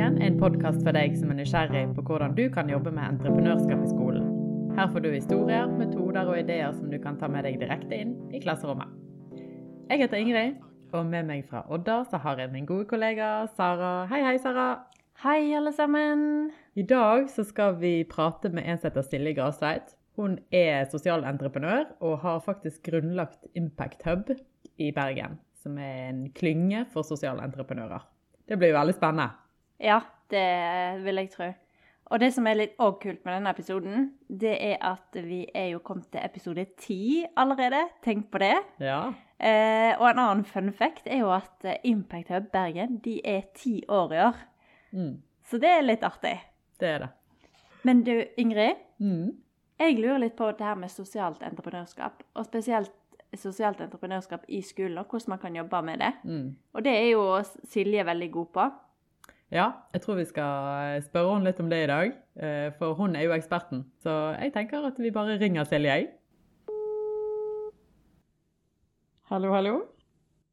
Gründertanken er en podkast for deg som er nysgjerrig på hvordan du kan jobbe med entreprenørskap i skolen. Her får du historier, metoder og ideer som du kan ta med deg direkte inn i klasserommet. Jeg heter Ingrid, og med meg fra Odda så har jeg min gode kollega Sara. Hei, hei, Sara. Hei, alle sammen. I dag så skal vi prate med en som heter Silje Grasveit. Hun er sosialentreprenør og har faktisk grunnlagt Impact Hub i Bergen, som er en klynge for sosiale entreprenører. Det blir jo veldig spennende. Ja, det vil jeg tro. Og det som er litt òg kult med denne episoden, det er at vi er jo kommet til episode ti allerede. Tenk på det. Ja. Eh, og en annen fun fact er jo at eh, Impact Hub Bergen de er ti år i år. Mm, Så det er litt artig. det er det. Men du, Ingrid. Mm. Jeg lurer litt på det her med sosialt entreprenørskap. Og spesielt sosialt entreprenørskap i skolen, og hvordan man kan jobbe med det. Mm. Og det er jo Silje veldig god på. Ja, jeg tror vi skal spørre henne litt om det i dag, eh, for hun er jo eksperten. Så jeg tenker at vi bare ringer Silje, jeg. Hallo, hallo.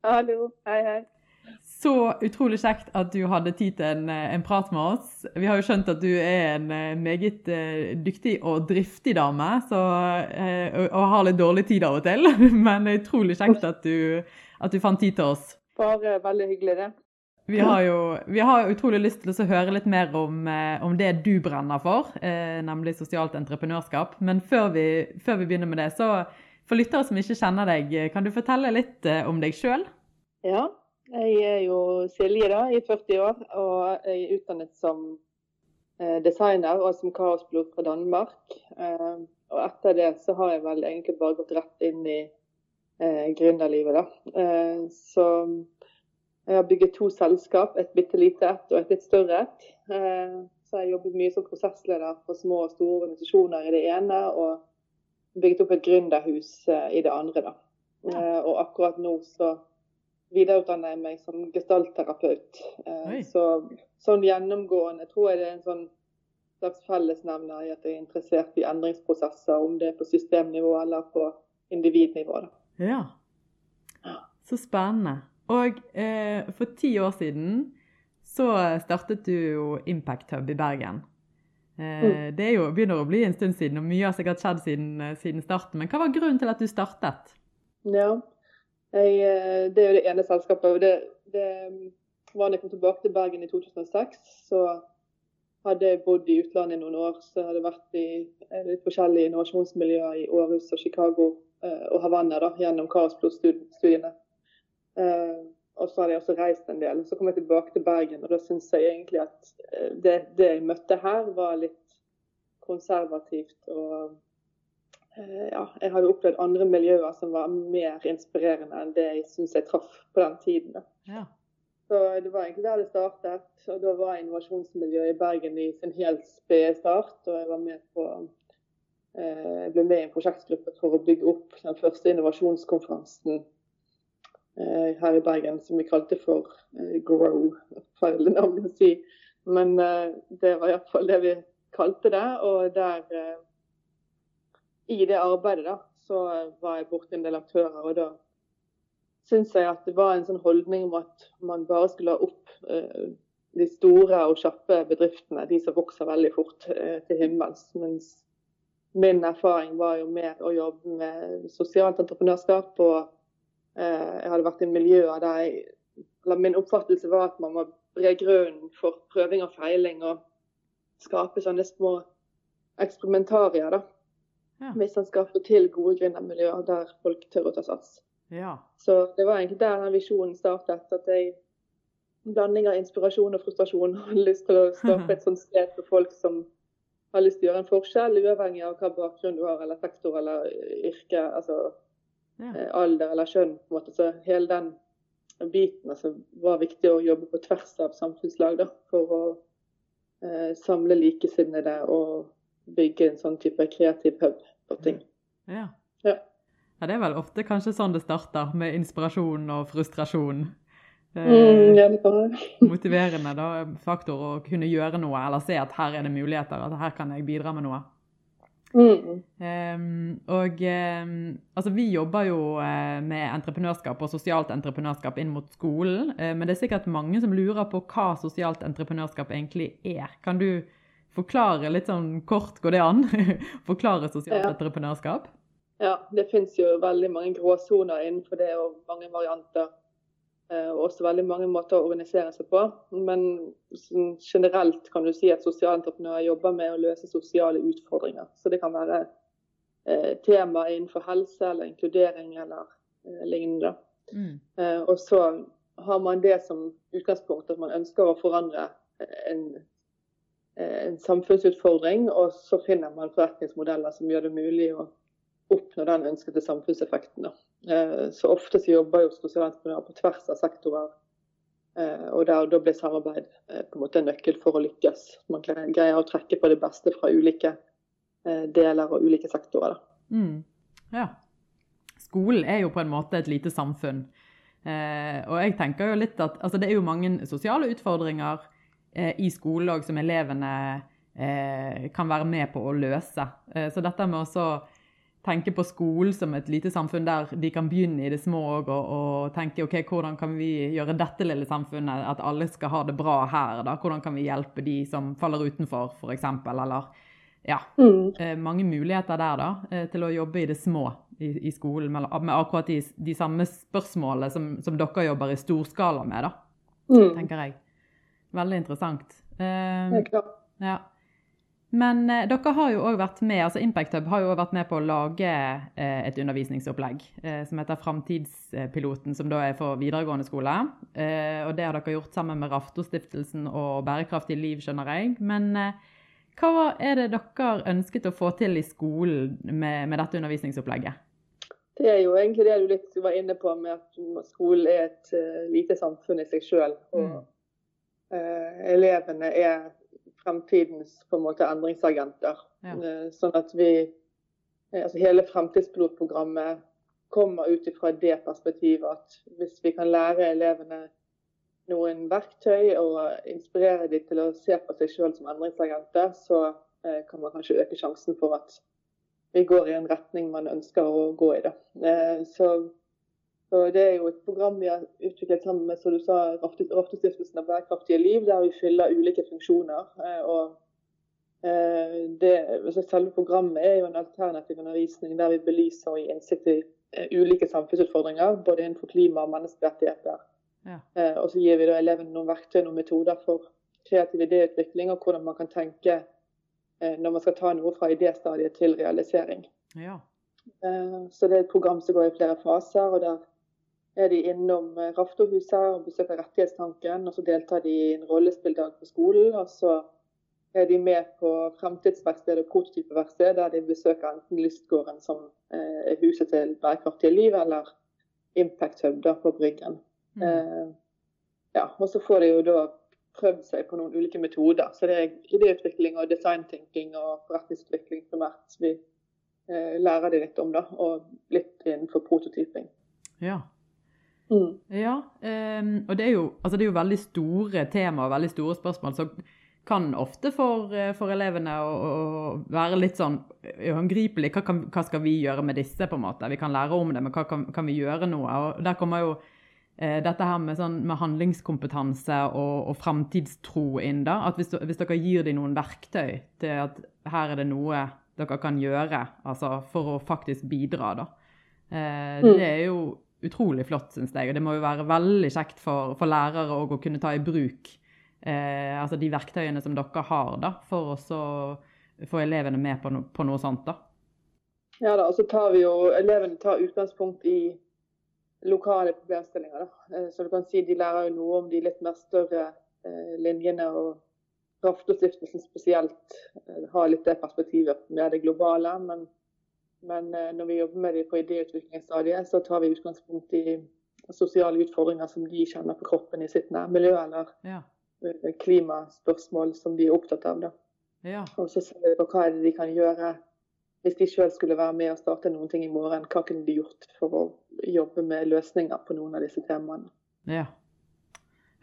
Hallo, hei, hei. Så utrolig kjekt at du hadde tid til en, eh, en prat med oss. Vi har jo skjønt at du er en eh, meget eh, dyktig og driftig dame, så, eh, og, og har litt dårlig tid av og til. Men det er utrolig kjekt at du, at du fant tid til oss. Bare veldig hyggelig, det. Vi har jo vi har utrolig lyst til å høre litt mer om, eh, om det du brenner for, eh, nemlig sosialt entreprenørskap. Men før vi, før vi begynner med det, så for lyttere som ikke kjenner deg, eh, kan du fortelle litt eh, om deg sjøl? Ja, jeg er jo Silje da, i 40 år, og jeg er utdannet som designer og som kaospilot fra Danmark. Og etter det så har jeg vel egentlig bare gått rett inn i eh, gründerlivet, da. Eh, så jeg har bygget to selskap, et bitte lite ett og et litt større et. Eh, så jeg har jobbet mye som prosessleder for små og store organisasjoner i det ene, og bygget opp et gründerhus eh, i det andre, da. Eh, og akkurat nå så videreutdanner jeg meg som gestaltterapeut. Så sånn gjennomgående tror jeg det er en sånn slags fellesnevner i at jeg er interessert i endringsprosesser, om det er på systemnivå eller på individnivå. Da. Ja. Så spennende. Og eh, for ti år siden så startet du jo Impact Hub i Bergen. Eh, Det er jo, begynner å bli en stund siden, og mye har sikkert skjedd siden, eh, siden starten. Men hva var grunnen til at du startet? Ja, jeg, eh, det er jo det ene selskapet. og det, det var da jeg kom tilbake til Bergen i 2006, så hadde jeg bodd i utlandet i noen år. Så jeg hadde vært i eh, litt forskjellige innovasjonsmiljøer i Århus og Chicago og Havanna da, gjennom Kaospilot-studiene. Eh, og så hadde jeg også reist en del. Så kom jeg tilbake til Bergen, og da syns jeg egentlig at eh, det, det jeg møtte her, var litt konservativt og Eh, ja, jeg hadde opplevd andre miljøer som var mer inspirerende enn det jeg syns jeg traff på den tiden. Ja. Så Det var egentlig der det startet. og Da var innovasjonsmiljøet i Bergen i sin helt spede start. og Jeg var med på eh, jeg ble med i en prosjektgruppe for å bygge opp den første innovasjonskonferansen eh, her i Bergen, som vi kalte for eh, GROW. Feil navn si. Men eh, det var iallfall det vi kalte det. Og der eh, i det arbeidet da, så var jeg borti en del aktører. og da syns jeg at det var en sånn holdning om at man bare skulle ha opp eh, de store og kjappe bedriftene, de som vokser veldig fort eh, til himmels. Mens min erfaring var jo mer å jobbe med sosialt entreprenørskap. Og eh, jeg hadde vært i miljøer der jeg, min oppfattelse var at man må bre grunnen for prøving og feiling og skape sånne små eksperimentarier. da Ja. hvis man skal få til gode gründermiljøer der folk tør å ta sats. ja. Så det var egentlig der den visjonen startet. At jeg en blanding av inspirasjon og frustrasjon og lyst til å skape et sånt sted for folk som har lyst til å gjøre en forskjell, uavhengig av hva bakgrunn du har, eller sektor eller yrke, altså ja. eh, alder eller kjønn. på en måte. Så hele den biten altså, var viktig å jobbe på tvers av samfunnslag da, for å eh, samle likesinnede og bygge en sånn type kreativ hub på ting. Ja. Ja. ja, det er vel ofte kanskje sånn det starter, med inspirasjon og frustrasjon. Eh, Mm, motiverende da, faktor å kunne gjøre noe, eller se at her er det muligheter, at her kan jeg bidra med noe. Mm. Um, og um, altså, vi jobber jo uh, med entreprenørskap og sosialt entreprenørskap inn mot skolen. Uh, men det er sikkert mange som lurer på hva sosialt entreprenørskap egentlig er. Kan du forklare litt sånn kort, går det an? forklare sosialt ja. entreprenørskap? Ja, det finnes jo veldig mange gråsoner innenfor det, og mange varianter. Uh, og også veldig mange måter å organisere seg på. Men sånn, generelt kan du si at sosialentreprenører jobber med å løse sosiale utfordringer. Så det kan være uh, tema innenfor helse eller inkludering eller uh, lignende. Mm. og så har man det som utgangspunkt at man ønsker å forandre en, en samfunnsutfordring, og så finner man forretningsmodeller som gjør det mulig å oppnå den ønskede samfunnseffekten. Eh, så ofte så jobber jo sosialentreprenører på tvers av sektorer. Eh, og der, da blir samarbeid eh, på en måte en nøkkel for å lykkes. Man greier å trekke på det beste fra ulike deler og ulike sektorer. Mm. Ja. Skolen er jo på en måte et lite samfunn. og jeg tenker jo litt at altså det er jo mange sosiale utfordringer i skolen òg som elevene kan være med på å løse. så dette med å tenke på skolen som et lite samfunn der de kan begynne i det små og, og, tenke ok, hvordan kan vi gjøre dette lille samfunnet, at alle skal ha det bra her. da, Hvordan kan vi hjelpe de som faller utenfor, f.eks. Eller ja, mm. Eh, mange muligheter der da, eh, til å jobbe i det små i, i skolen med, med, akkurat de, de samme spørsmålene som, som, dere jobber i storskala med, da, mm. tenker jeg. Veldig interessant. Uh, ja. Men eh, dere har jo òg vært med altså Impact Hub har jo vært med på å lage eh, et undervisningsopplegg eh, som heter Framtidspiloten, som da er for videregående skole. Eh, og det har dere gjort sammen med Raftostiftelsen og Bærekraftig liv, skjønner jeg. Men eh, hva er det dere ønsket å få til i skolen med, med dette undervisningsopplegget? Det er jo egentlig det du litt var inne på, med at skolen er et uh, lite samfunn i seg sjøl. Og mm. uh, elevene er fremtidens på en måte endringsagenter. Ja. Eh, sånn at vi eh, altså Hele fremtidspilotprogrammet kommer ut fra det perspektivet at hvis vi kan lære elevene noen verktøy og inspirere dem til å se på seg selv som endringsagenter, så eh, kan man kanskje øke sjansen for at vi går i en retning man ønsker å gå i. det. Så så Det er jo et program vi har utviklet sammen med som du sa, Raftestiftelsen av bærekraftige liv, der vi fyller ulike funksjoner. Eh, og eh, det, altså Selve programmet er jo en alternativ undervisning der vi belyser og gir innsikt i eh, ulike samfunnsutfordringer, både innenfor klima og menneskerettigheter. Ja. Og så gir vi da elevene noen verktøy og metoder for kreativ idéutvikling, og hvordan man kan tenke når man skal ta noe fra idéstadiet til realisering. Ja. Så det er et program som går i flere faser. og der er de innom eh, Raftohuset og besøker Rettighetstanken. og Så deltar de i en rollespilldag på skolen. og så er de med på Fremtidsverkstedet og Prototypeverkstedet, der de besøker enten Lystgården, som eh, er huset til bærekraftige liv, eller Impact Hub da, på Bryggen. Mm. Eh, ja, og så får de jo da prøvd seg på noen ulike metoder. Så det er idéutvikling og designtenking og forretningsutvikling primært vi eh, lærer de litt om, da. Og litt innenfor prototyping. Ja. Mm. Ja, um, og det er, jo, altså det er jo veldig store tema og veldig store spørsmål. som kan ofte for, eh, for elevene å, å, være litt sånn håndgripelig. Hva, hva, skal vi gjøre med disse? på en måte? Vi kan lære om det, men hva kan, kan vi gjøre noe? Og Der kommer jo eh, dette her med, sånn, med handlingskompetanse og, og framtidstro inn. da, at hvis, hvis, dere gir dem noen verktøy til at her er det noe dere kan gjøre altså for å faktisk bidra, da. Eh, mm. Det er jo utrolig flott, syns jeg. Og det må jo være veldig kjekt for, for lærere å kunne ta i bruk eh, altså de verktøyene som dere har, da, for å få elevene med på, no, på, noe sånt. da. Ja da, og så tar vi jo Elevene tar utgangspunkt i lokale problemstillinger. da. Eh, så du kan si De lærer jo noe om de litt mer større eh, linjene. og Raftostiftelsen spesielt eh, har litt det perspektivet med det globale. men men eh, når vi jobber med dem på idéutviklingsstadiet, så tar vi utgangspunkt i sosiale utfordringer som de kjenner på kroppen i sitt nærmiljø, eller ja. Eh, klimaspørsmål som de er opptatt av. Ja. Og så ser vi på hva er det de kan gjøre hvis de sjøl skulle være med og starte noen ting i morgen. Hva kunne de gjort for å jobbe med løsninger på noen av disse temaene? Ja.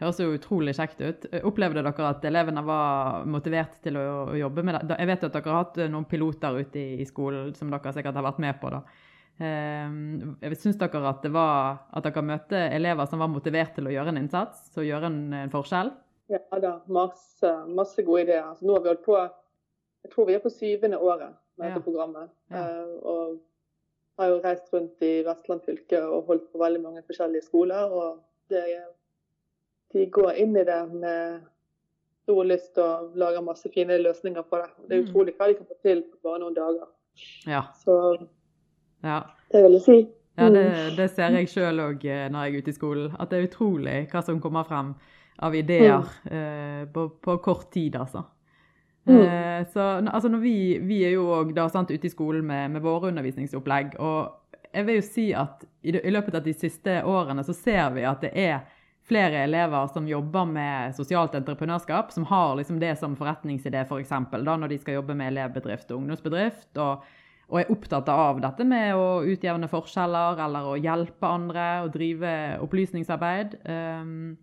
Høres jo utrolig kjekt ut. Opplevde dere at elevene var motivert til å, å jobbe med det? Jeg vet jo at dere har hatt noen piloter ute i, i skolen som dere sikkert har vært med på. da. Eh, Syns dere at det var at dere møtte elever som var motivert til å gjøre en innsats, til å gjøre en, en forskjell? Ja da, masse, masse gode ideer. Altså, nå har vi holdt på Jeg tror vi er på syvende året med dette programmet. Ja. Uh, og har jo reist rundt i Vestland fylke og holdt på veldig mange forskjellige skoler. og det, De går inn i det med stor lyst og lager masse fine løsninger på det. Det er mm. utrolig hva de kan få til på bare noen dager. Ja. Så ja. det vil jeg si. Ja, det, mm. det ser jeg sjøl òg eh, når jeg er ute i skolen. At det er utrolig hva som kommer frem av ideer mm. eh, på, på, kort tid, altså. Mm. Eh, så altså, vi, vi er jo òg ute i skolen med, med, våre undervisningsopplegg. Og jeg vil jo si at i, i, løpet av de siste årene så ser vi at det er flere elever som jobber med sosialt entreprenørskap, som har liksom det som forretningsidé, f.eks. For eksempel, når de skal jobbe med elevbedrift og ungdomsbedrift. og og er opptatt av dette med å utjevne forskjeller eller å hjelpe andre og drive opplysningsarbeid. Um,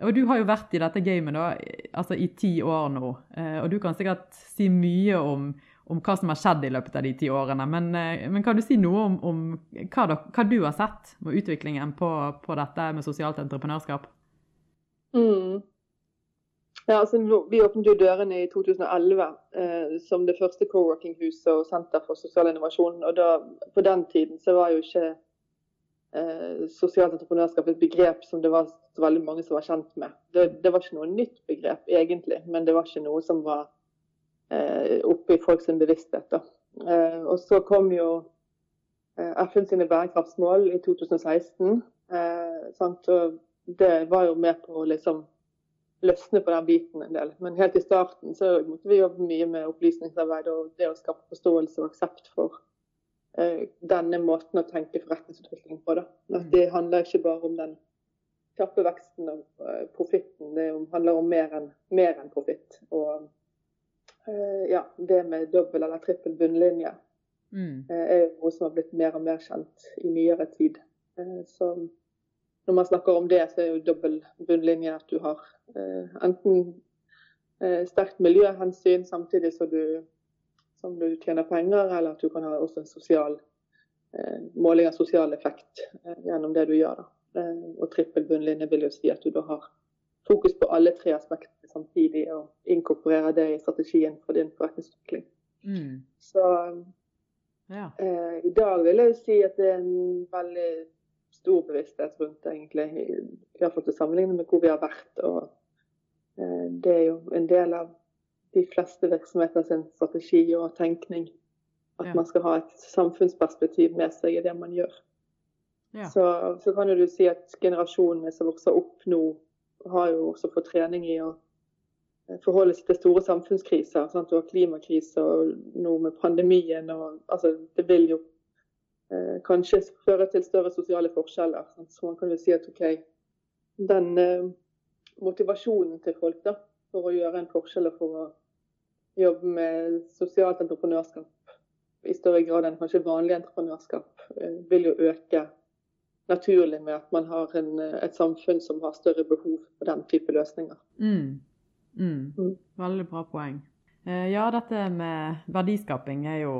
og du har jo vært i dette gamet da, altså i ti år nå, uh, og du kan sikkert si mye om, om, hva som har skjedd i løpet av de ti årene. Men, uh, men kan du si noe om, om hva, da, hva, du har sett med utviklingen på, på dette med sosialt entreprenørskap? Mm. Ja, altså, vi åpnet jo dørene i 2011 eh, som det første co-working-huset og senter for sosial innovasjon. og da, På den tiden så var jo ikke eh, sosialt entreprenørskap et begrep som det var veldig mange som var kjent med. Det, det var ikke noe nytt begrep egentlig, men det var ikke noe som var eh, oppe i folks bevissthet. Eh, og så kom jo eh, FN sine bærekraftsmål i 2016. Eh, sant? Og det var jo med på å liksom løsne på den biten en del. Men helt i starten så måtte vi jobbe mye med opplysningsarbeid og det å skape forståelse og aksept for denne måten å tenke forretningsutvikling på. Da. Det handler ikke bare om den kjappe veksten og profitten, det handler om mer enn en profitt. Og ja, det med dobbel eller trippel bunnlinje mm. er noe som har blitt mer og mer kjent i nyere tid. så når man snakker om det, så er jo dobbel bunnlinje at du har eh, enten eh, sterkt miljøhensyn samtidig som du, som du, tjener penger, eller at du kan ha også en sosial eh, måling av sosial effekt eh, gjennom det du gjør. Eh, og trippel bunnlinje vil jo si at du da har fokus på alle tre aspektene samtidig og inkorporere det i strategien for din forretningsutvikling. Mm. Så ja. Eh, i dag vil jeg jo si at det er en veldig stor bevissthet rundt det, egentlig, i hvert fall til sammenligning med hvor vi har vært. og eh, Det er jo en del av de fleste virksomheter sin strategi og tenkning at ja. man skal ha et samfunnsperspektiv med seg i det man gjør. Ja. Så, så, kan du si at generasjonene som vokser opp nå, har jo også fått trening i å eh, forholde seg til store samfunnskriser. Sant? Du har klimakrise og nå med pandemien. Og, altså, det vil jo eh, kanskje føre til større sosiale forskjeller. Så man kan jo si at OK, den eh, motivasjonen til folk da, for å gjøre en forskjell og for å jobbe med sosialt entreprenørskap i større grad enn kanskje vanlig entreprenørskap, eh, vil jo øke naturlig med at man har en, et samfunn som har større behov for den type løsninger. Mm. Mm. Mm. Veldig bra poeng. Eh, ja, dette med verdiskaping er jo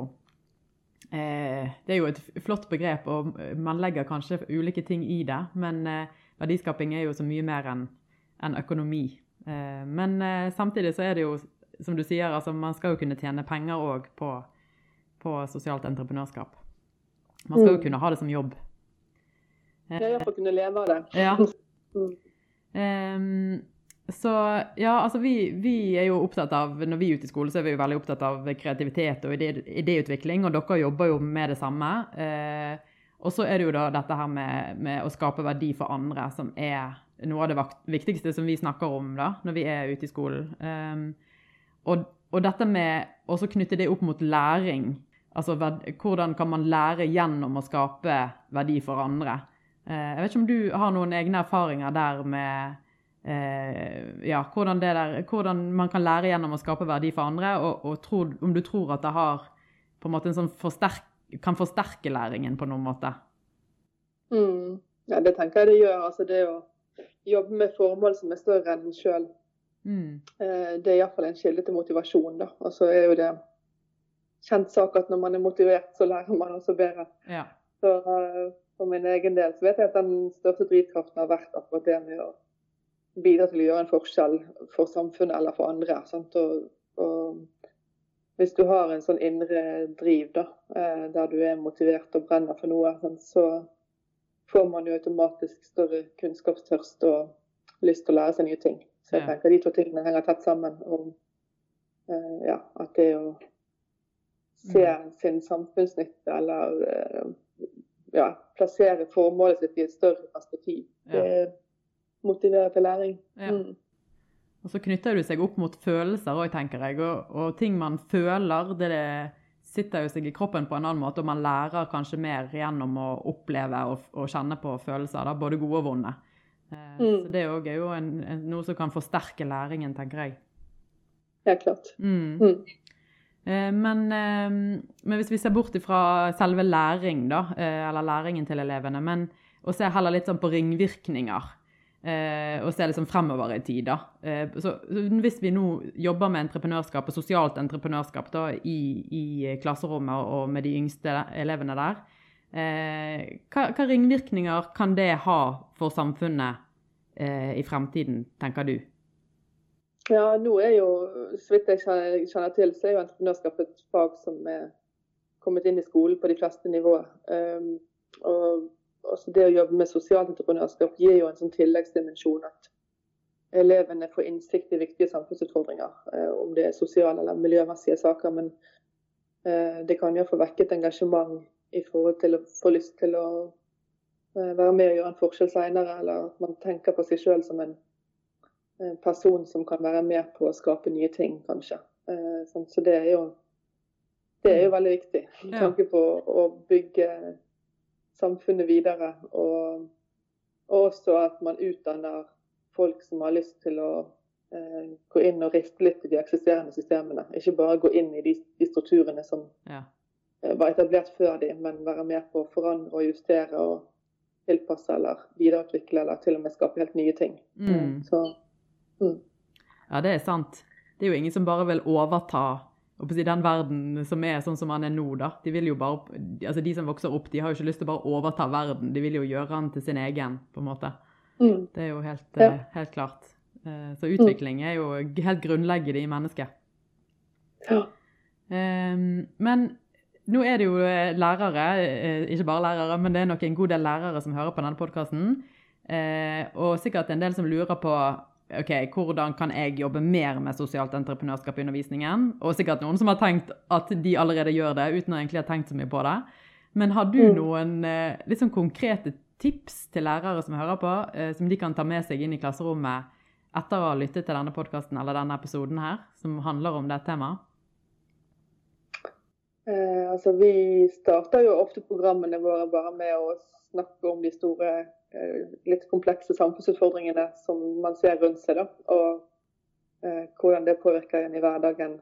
Eh, det er jo et flott begrep, og man legger kanskje ulike ting i det. Men eh, verdiskaping er jo så mye mer enn en økonomi. Eh, men samtidig så er det jo, som du sier, altså man skal jo kunne tjene penger òg på, på, sosialt entreprenørskap. Man skal jo mm. kunne ha det som jobb. Ja, iallfall kunne leve av det. Ja. Um, Så ja, altså vi, vi, er jo opptatt av Når vi er ute i skole, så er vi jo veldig opptatt av kreativitet og idé, idéutvikling, og dere jobber jo med det samme. Uh, og så er det jo da dette her med, med, å skape verdi for andre, som er noe av det viktigste som vi snakker om da, når vi er ute i skolen. Um, og, og, dette med å knytte det opp mot læring. Altså hvordan kan man lære gjennom å skape verdi for andre? Uh, jeg vet ikke om du har noen egne erfaringer der med eh, ja, hvordan, der, hvordan, man kan lære gjennom å skape verdi for andre, og, og tro, om du tror at det har på en måte en sånn forsterk, kan forsterke læringen på noen måte. Mm. Ja, det tenker jeg det gjør. Altså det å jobbe med formål som er større enn en sjøl. Mm. Eh, det er iallfall en kilde til motivasjon. da. Og så er jo det kjent sak at når man er motivert, så lærer man også bedre. Ja. Så eh, for min egen del så vet jeg at den største drivkraften har vært akkurat det med å bidra til å gjøre en forskjell for samfunnet eller for andre. Sant? Og, og hvis du har en sånn indre driv da, eh, der du er motivert og brenner for noe, så får man jo automatisk større kunnskapstørst og lyst til å lære seg nye ting. Så jeg tenker de to tingene henger tett sammen. Og eh, ja, at det å se Mm. sin samfunnsnytte eller eh, ja, plassere formålet sitt i et større perspektiv, det motiverer til læring. Ja. Mm. Og så knytter det seg opp mot følelser òg, tenker jeg. Og, og ting man føler, det, det sitter jo seg i kroppen på en annen måte, og man lærer kanskje mer gjennom å oppleve og, og kjenne på følelser, da, både gode og vonde. Eh, Mm. Så det er jo en, en, noe som kan forsterke læringen, tenker jeg. Helt klart. Mm. Eh, Men, eh, men hvis vi ser bort fra selve læring, da, eh, eller læringen til elevene, men og ser heller litt sånn på ringvirkninger, og ser liksom fremover i tid, da. Så, hvis vi nå jobber med entreprenørskap og sosialt entreprenørskap da, i, i klasserommet og med de yngste elevene der, hva, hva ringvirkninger kan det ha for samfunnet i fremtiden, tenker du? Ja, nå er jo, så vidt jeg kjenner til, så er jo entreprenørskap et fag som er kommet inn i skolen på de fleste nivåer. Um, og også det å jobbe med sosialt entreprenørskap gir jo en sånn tilleggsdimensjon at elevene får innsikt i viktige samfunnsutfordringer, uh, om det er sosiale eller miljømessige saker. Men uh, det kan jo få vekket engasjement i forhold til å få lyst til å uh, være med og gjøre en forskjell senere, eller at man tenker på seg sjøl som en person som kan være med på å skape nye ting, kanskje. Eh, sånn, så det er jo det er jo veldig viktig med tanke på å bygge samfunnet videre. Og, og også at man utdanner folk som har lyst til å eh, gå inn og riste litt i de eksisterende systemene. Ikke bare gå inn i de, de strukturene som Ja. eh, var etablert før de, men være med på å forandre og justere og tilpasse eller videreutvikle eller til og med skape helt nye ting. Mm. Så mm. Ja, det er sant. Det er jo ingen som bare vil overta si, den verden som er sånn som den er nå, da. De vil jo bare, altså de som vokser opp, de har jo ikke lyst til å bare overta verden. De vil jo gjøre den til sin egen, på en måte. Mm. Det er jo helt, Ja. eh, helt klart. Eh, Så utvikling er jo helt grunnleggende i mennesket. Ja. Ehm, Men nå er det jo eh, lærere, ikke bare lærere, men det er nok en god del lærere som hører på denne podkasten. Og sikkert en del som lurer på ok, hvordan kan jeg jobbe mer med sosialt entreprenørskap i undervisningen. Og sikkert noen som har tenkt at de allerede gjør det, uten å egentlig ha tenkt så mye på det. Men har du Mm. noen liksom, konkrete tips til lærere som hører på, eh, som de kan ta med seg inn i klasserommet etter å ha lyttet til denne podkasten eller denne episoden her, som handler om det temaet? Eh, altså, vi starter jo ofte programmene våre bare med å snakke om de store, litt komplekse samfunnsutfordringene som man ser rundt seg. Da, og eh, hvordan det påvirker en i hverdagen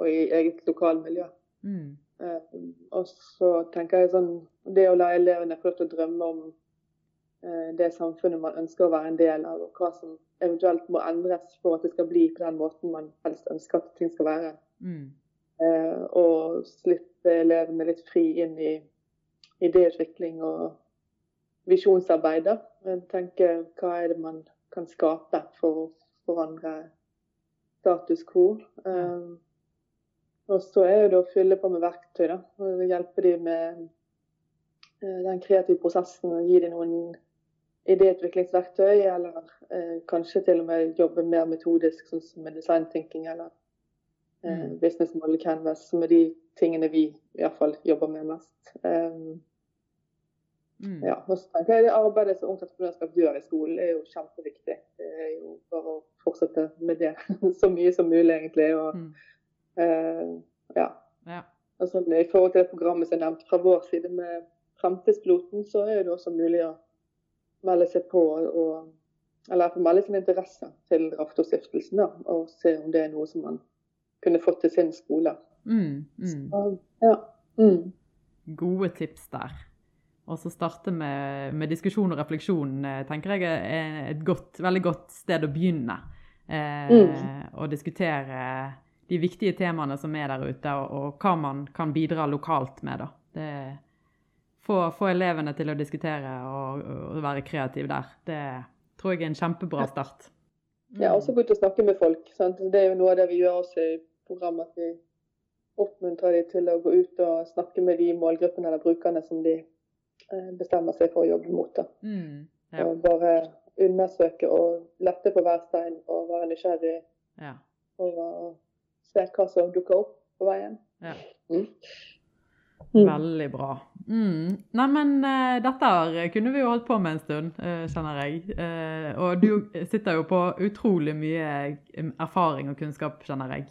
og i eget lokalmiljø. Mm. Eh, og så tenker jeg sånn Det å la elevene få lov til å drømme om eh, det samfunnet man ønsker å være en del av, og hva som eventuelt må endres for at det skal bli på den måten man helst ønsker at ting skal være. Mm. Eh, og slippe elevene litt fri inn i idéutvikling og visjonsarbeid. tenke hva er det man kan skape for å forandre status quo. Um, og så er det å fylle på med verktøy. da, og Hjelpe dem med eh, den kreative prosessen og gi dem noen idéutviklingsverktøy. Eller eh, kanskje til og med jobbe mer metodisk, sånn som med design thinking eller eh, Mm. business model canvas, som er de tingene vi i hvert fall jobber med mest. Um, Mm. ja, og så tenker jeg Det arbeidet som Ungt Entreprenørskap gjør i skolen, er jo kjempeviktig. Det er jo bare å fortsette med det så mye som mulig, egentlig. Og, Mm. eh, ja. Ja. Altså, I forhold til det programmet som jeg nevnte fra vår side med Fremtidspiloten, så er det også mulig å melde seg på og eller få melde sin interesse til Raftostiftelsen og se om det er noe som man kunne fått til sin skole. Mm. Mm. Så, ja. Mm. Gode tips der. Og så starte med, med, diskusjon og refleksjon eh, tenker jeg er et godt, veldig godt sted å begynne. Eh, mm. Og diskutere de viktige temaene som er der ute, og, og hva man kan bidra lokalt med. da. Det, få, få, elevene til å diskutere og, og være kreative der. Det tror jeg er en kjempebra start. Mm. Ja, også gå ut og snakke med folk. Sant? Det er jo noe av det vi gjør også i programmet. at vi oppmuntrer dem til å gå ut og snakke med de målgruppene eller brukerne som de bestemmer seg for å jobbe mot. Mm, ja. Og bare undersøke og lette på hver stein og være nysgjerrig ja. og se hva som dukker opp på veien. Ja. Mm. Mm. Veldig bra. Mm. Neimen, uh, eh, dette kunne vi jo holdt på med en stund, uh, kjenner jeg. Uh, og du sitter jo på utrolig mye erfaring og kunnskap, kjenner jeg.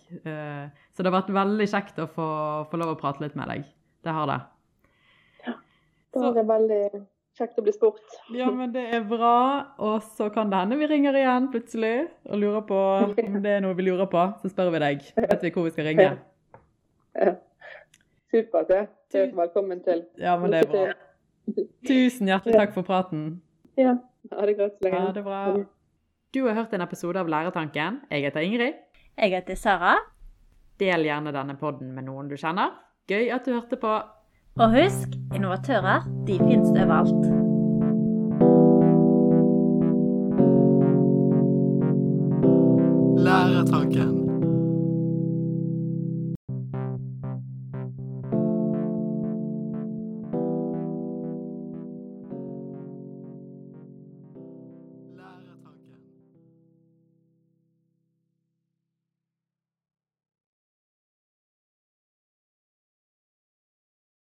så det har vært veldig kjekt å få, få, lov å prate litt med deg. Det har det. Ja. Det veldig kjekt å bli spurt. Ja, men det er bra. Og så kan det hende vi ringer igjen plutselig og lurer på om det er noe vi lurer på. Så spør vi deg. Vet vi hvor vi skal ringe? Ja. Supert. det. Velkommen til. Ja, men det er bra. Tusen hjertelig takk for praten. Ja. Ha det godt så lenge. Ha det bra. Du har hørt en episode av Læretanken. Jeg heter Ingrid. Jeg heter Sara. Del gjerne denne podden med noen du kjenner. Gøy at du hørte på. Og husk, innovatører, de finnes overalt.